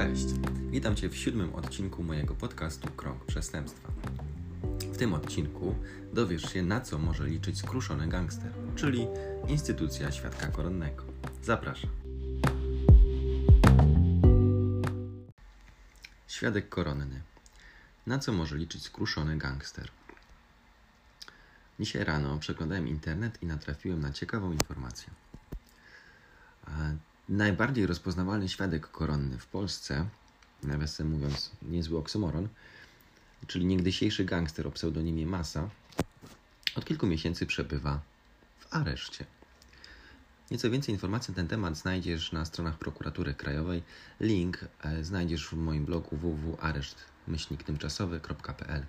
Cześć! Witam Cię w siódmym odcinku mojego podcastu Krąg Przestępstwa. W tym odcinku dowiesz się, na co może liczyć skruszony gangster, czyli instytucja świadka koronnego. Zapraszam. Świadek koronny. Na co może liczyć skruszony gangster? Dzisiaj rano przeglądałem internet i natrafiłem na ciekawą informację. Najbardziej rozpoznawalny świadek koronny w Polsce, nawiasem mówiąc niezły oksymoron, czyli niegdysiejszy gangster o pseudonimie Masa, od kilku miesięcy przebywa w areszcie. Nieco więcej informacji na ten temat znajdziesz na stronach Prokuratury Krajowej. Link e, znajdziesz w moim blogu www.areszt-tymczasowy.pl.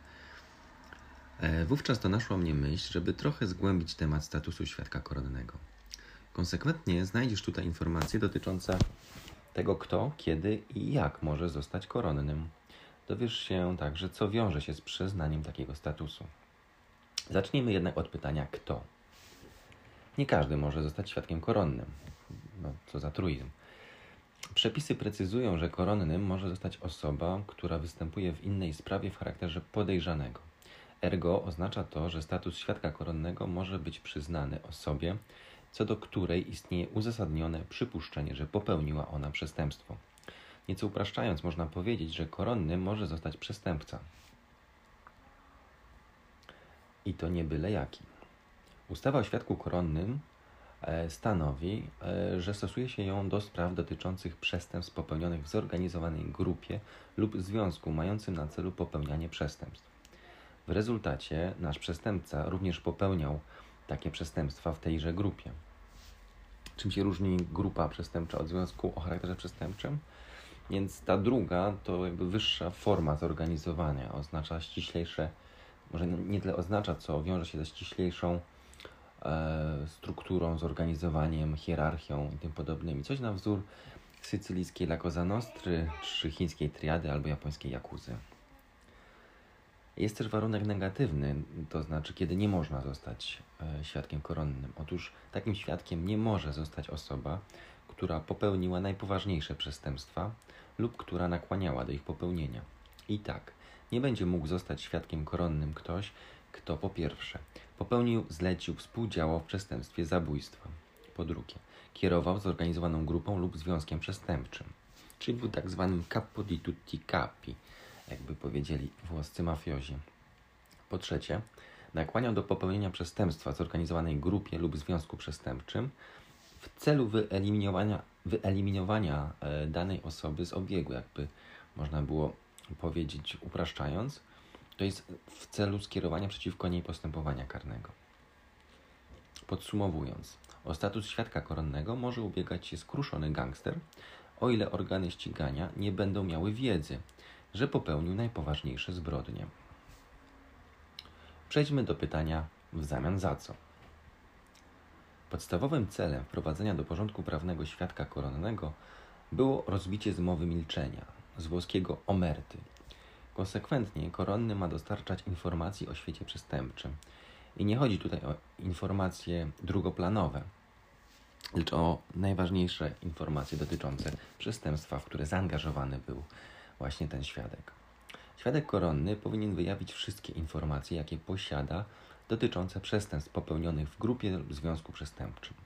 E, wówczas to naszła mnie myśl, żeby trochę zgłębić temat statusu świadka koronnego. Konsekwentnie znajdziesz tutaj informacje dotyczące tego, kto, kiedy i jak może zostać koronnym. Dowiesz się także, co wiąże się z przyznaniem takiego statusu. Zacznijmy jednak od pytania kto. Nie każdy może zostać świadkiem koronnym. No, co za truizm. Przepisy precyzują, że koronnym może zostać osoba, która występuje w innej sprawie w charakterze podejrzanego. Ergo oznacza to, że status świadka koronnego może być przyznany osobie, co do której istnieje uzasadnione przypuszczenie, że popełniła ona przestępstwo. Nieco upraszczając, można powiedzieć, że koronnym może zostać przestępca. I to nie byle jaki. Ustawa o świadku koronnym e, stanowi, e, że stosuje się ją do spraw dotyczących przestępstw popełnionych w zorganizowanej grupie lub związku mającym na celu popełnianie przestępstw. W rezultacie nasz przestępca również popełniał takie przestępstwa w tejże grupie. Czym się różni grupa przestępcza od związku o charakterze przestępczym? Więc ta druga to jakby wyższa forma zorganizowania, oznacza ściślejsze, może nie tyle oznacza, co wiąże się ze ściślejszą e, strukturą, zorganizowaniem, hierarchią i tym podobnymi. Coś na wzór sycylijskiej La Cosa Nostry, czy chińskiej triady albo japońskiej jakuzy. Jest też warunek negatywny, to znaczy kiedy nie można zostać e, świadkiem koronnym. Otóż takim świadkiem nie może zostać osoba, która popełniła najpoważniejsze przestępstwa lub która nakłaniała do ich popełnienia. I tak, nie będzie mógł zostać świadkiem koronnym ktoś, kto po pierwsze popełnił, zlecił, współdziałał w przestępstwie zabójstwa. Po drugie, kierował zorganizowaną grupą lub związkiem przestępczym, czyli był tak zwanym capo di tutti capi, jakby powiedzieli włoscy mafiozi. Po trzecie, nakłaniał do popełnienia przestępstwa zorganizowanej grupie lub związku przestępczym w celu wyeliminowania, wyeliminowania e, danej osoby z obiegu, jakby można było powiedzieć upraszczając, to jest w celu skierowania przeciwko niej postępowania karnego. Podsumowując, o status świadka koronnego może ubiegać się skruszony gangster, o ile organy ścigania nie będą miały wiedzy, że popełnił najpoważniejsze zbrodnie. Przejdźmy do pytania w zamian za co. Podstawowym celem wprowadzenia do porządku prawnego świadka koronnego było rozbicie zmowy milczenia, z włoskiego omerty. Konsekwentnie koronny ma dostarczać informacji o świecie przestępczym. I nie chodzi tutaj o informacje drugoplanowe, lecz o najważniejsze informacje dotyczące przestępstwa, w które zaangażowany był właśnie ten świadek. Świadek koronny powinien wyjawić wszystkie informacje, jakie posiada dotyczące przestępstw popełnionych w grupie lub związku przestępczym,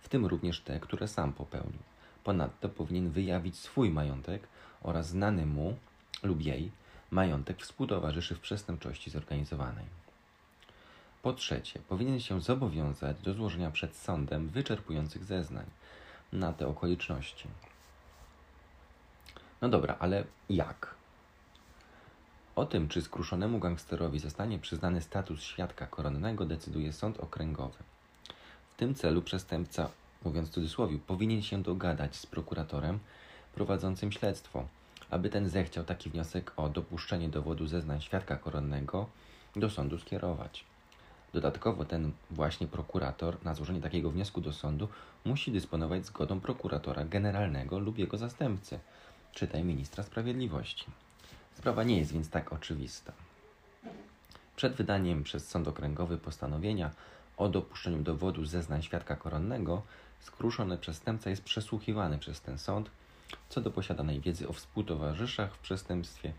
w tym również te, które sam popełnił. Ponadto powinien wyjawić swój majątek oraz znany mu lub jej majątek współtowarzyszy w przestępczości zorganizowanej. Po trzecie, powinien się zobowiązać do złożenia przed sądem wyczerpujących zeznań na te okoliczności. No dobra, ale jak? O tym, czy skruszonemu gangsterowi zostanie przyznany status świadka koronnego, decyduje sąd okręgowy. W tym celu przestępca, mówiąc w cudzysłowie, powinien się dogadać z prokuratorem prowadzącym śledztwo, aby ten zechciał taki wniosek o dopuszczenie dowodu zeznań świadka koronnego do sądu skierować. Dodatkowo ten właśnie prokurator na złożenie takiego wniosku do sądu musi dysponować zgodą prokuratora generalnego lub jego zastępcy, czytaj ministra sprawiedliwości. Sprawa nie jest więc tak oczywista. Przed wydaniem przez sąd okręgowy postanowienia o dopuszczeniu dowodu zeznań świadka koronnego, skruszony przestępca jest przesłuchiwany przez ten sąd co do posiadanej wiedzy o współtowarzyszach w przestępstwie,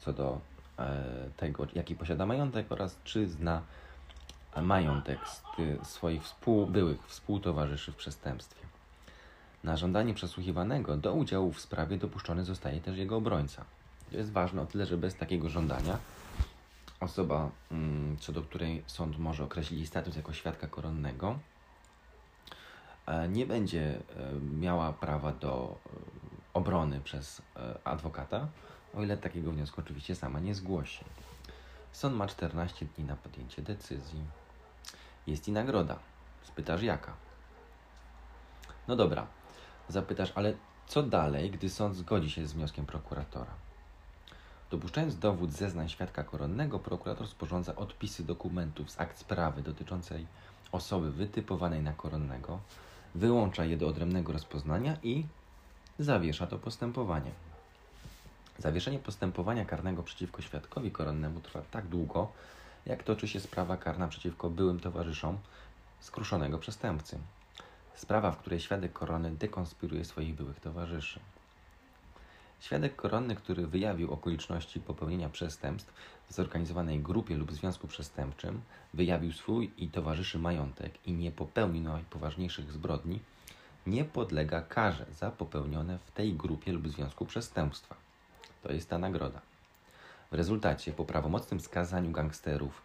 co do e, tego, jaki posiada majątek oraz czy zna majątek swoich współ, byłych współtowarzyszy w przestępstwie. Na żądanie przesłuchiwanego do udziału w sprawie dopuszczony zostaje też jego obrońca. To jest ważne o tyle, że bez takiego żądania osoba, mm, co do której sąd może określić status jako świadka koronnego, e, nie będzie e, miała prawa do e, obrony przez adwokata, o ile takiego wniosku oczywiście sama nie zgłosi. Sąd ma 14 dni na podjęcie decyzji. Jest i nagroda. Spytasz jaka? No dobra, zapytasz, ale co dalej, gdy sąd zgodzi się z wnioskiem prokuratora? Dopuszczając dowód zeznań świadka koronnego, prokurator sporządza odpisy dokumentów z akt sprawy dotyczącej osoby wytypowanej na koronnego, wyłącza je do odrębnego rozpoznania i zawiesza to postępowanie. Zawieszenie postępowania karnego przeciwko świadkowi koronnemu trwa tak długo, jak toczy się sprawa karna przeciwko byłym towarzyszom skruszonego przestępcy. Sprawa, w której świadek koronny dekonspiruje swoich byłych towarzyszy. Świadek koronny, który wyjawił okoliczności popełnienia przestępstw w zorganizowanej grupie lub związku przestępczym, wyjawił swój i towarzyszy majątek i nie popełnił najpoważniejszych zbrodni, nie podlega karze za popełnione w tej grupie lub związku przestępstwa. To jest ta nagroda. W rezultacie, po prawomocnym skazaniu gangsterów,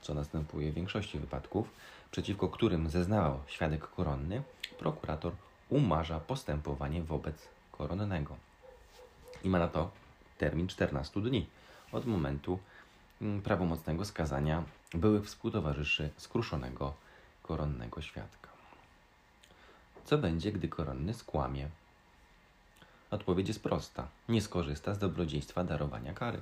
co następuje w większości wypadków, przeciwko którym zeznawał świadek koronny, prokurator umarza postępowanie wobec koronnego. I ma na to termin 14 dni od momentu mm, prawomocnego skazania byłych współtowarzyszy skruszonego koronnego świadka. Co będzie, gdy koronny skłamie? Odpowiedź jest prosta. Nie skorzysta z dobrodziejstwa darowania kary.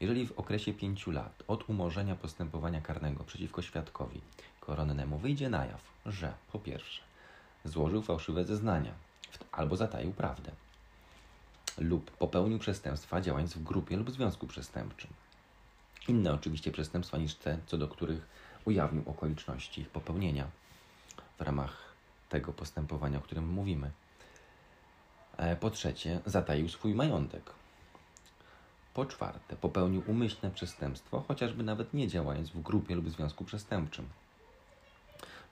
Jeżeli w okresie pięciu lat od umorzenia postępowania karnego przeciwko świadkowi koronnemu wyjdzie na jaw, że po pierwsze złożył fałszywe zeznania albo zataił prawdę lub popełnił przestępstwa działając w grupie lub związku przestępczym. Inne oczywiście przestępstwa niż te, co do których ujawnił okoliczności ich popełnienia w ramach tego postępowania, o którym mówimy. E, po trzecie, zataił swój majątek. Po czwarte, popełnił umyślne przestępstwo, chociażby nawet nie działając w grupie lub związku przestępczym.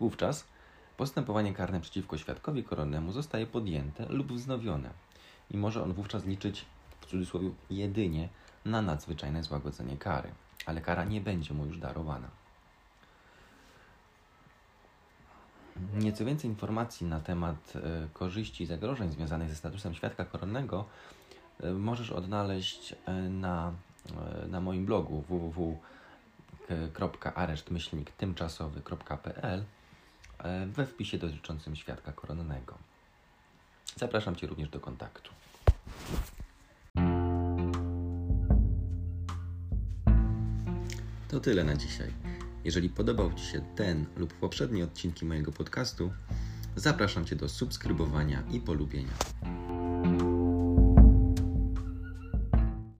Wówczas postępowanie karne przeciwko świadkowi koronnemu zostaje podjęte lub wznowione i może on wówczas liczyć w cudzysłowie jedynie na nadzwyczajne złagodzenie kary, ale kara nie będzie mu już darowana. Nieco więcej informacji na temat e, korzyści i zagrożeń związanych ze statusem świadka koronnego możesz odnaleźć e, na, na moim blogu www.areszt-tymczasowy.pl we wpisie dotyczącym świadka koronnego. Zapraszam Cię również do kontaktu. To tyle na dzisiaj. Jeżeli podobał Ci się ten lub poprzednie odcinki mojego podcastu, zapraszam Cię do subskrybowania i polubienia.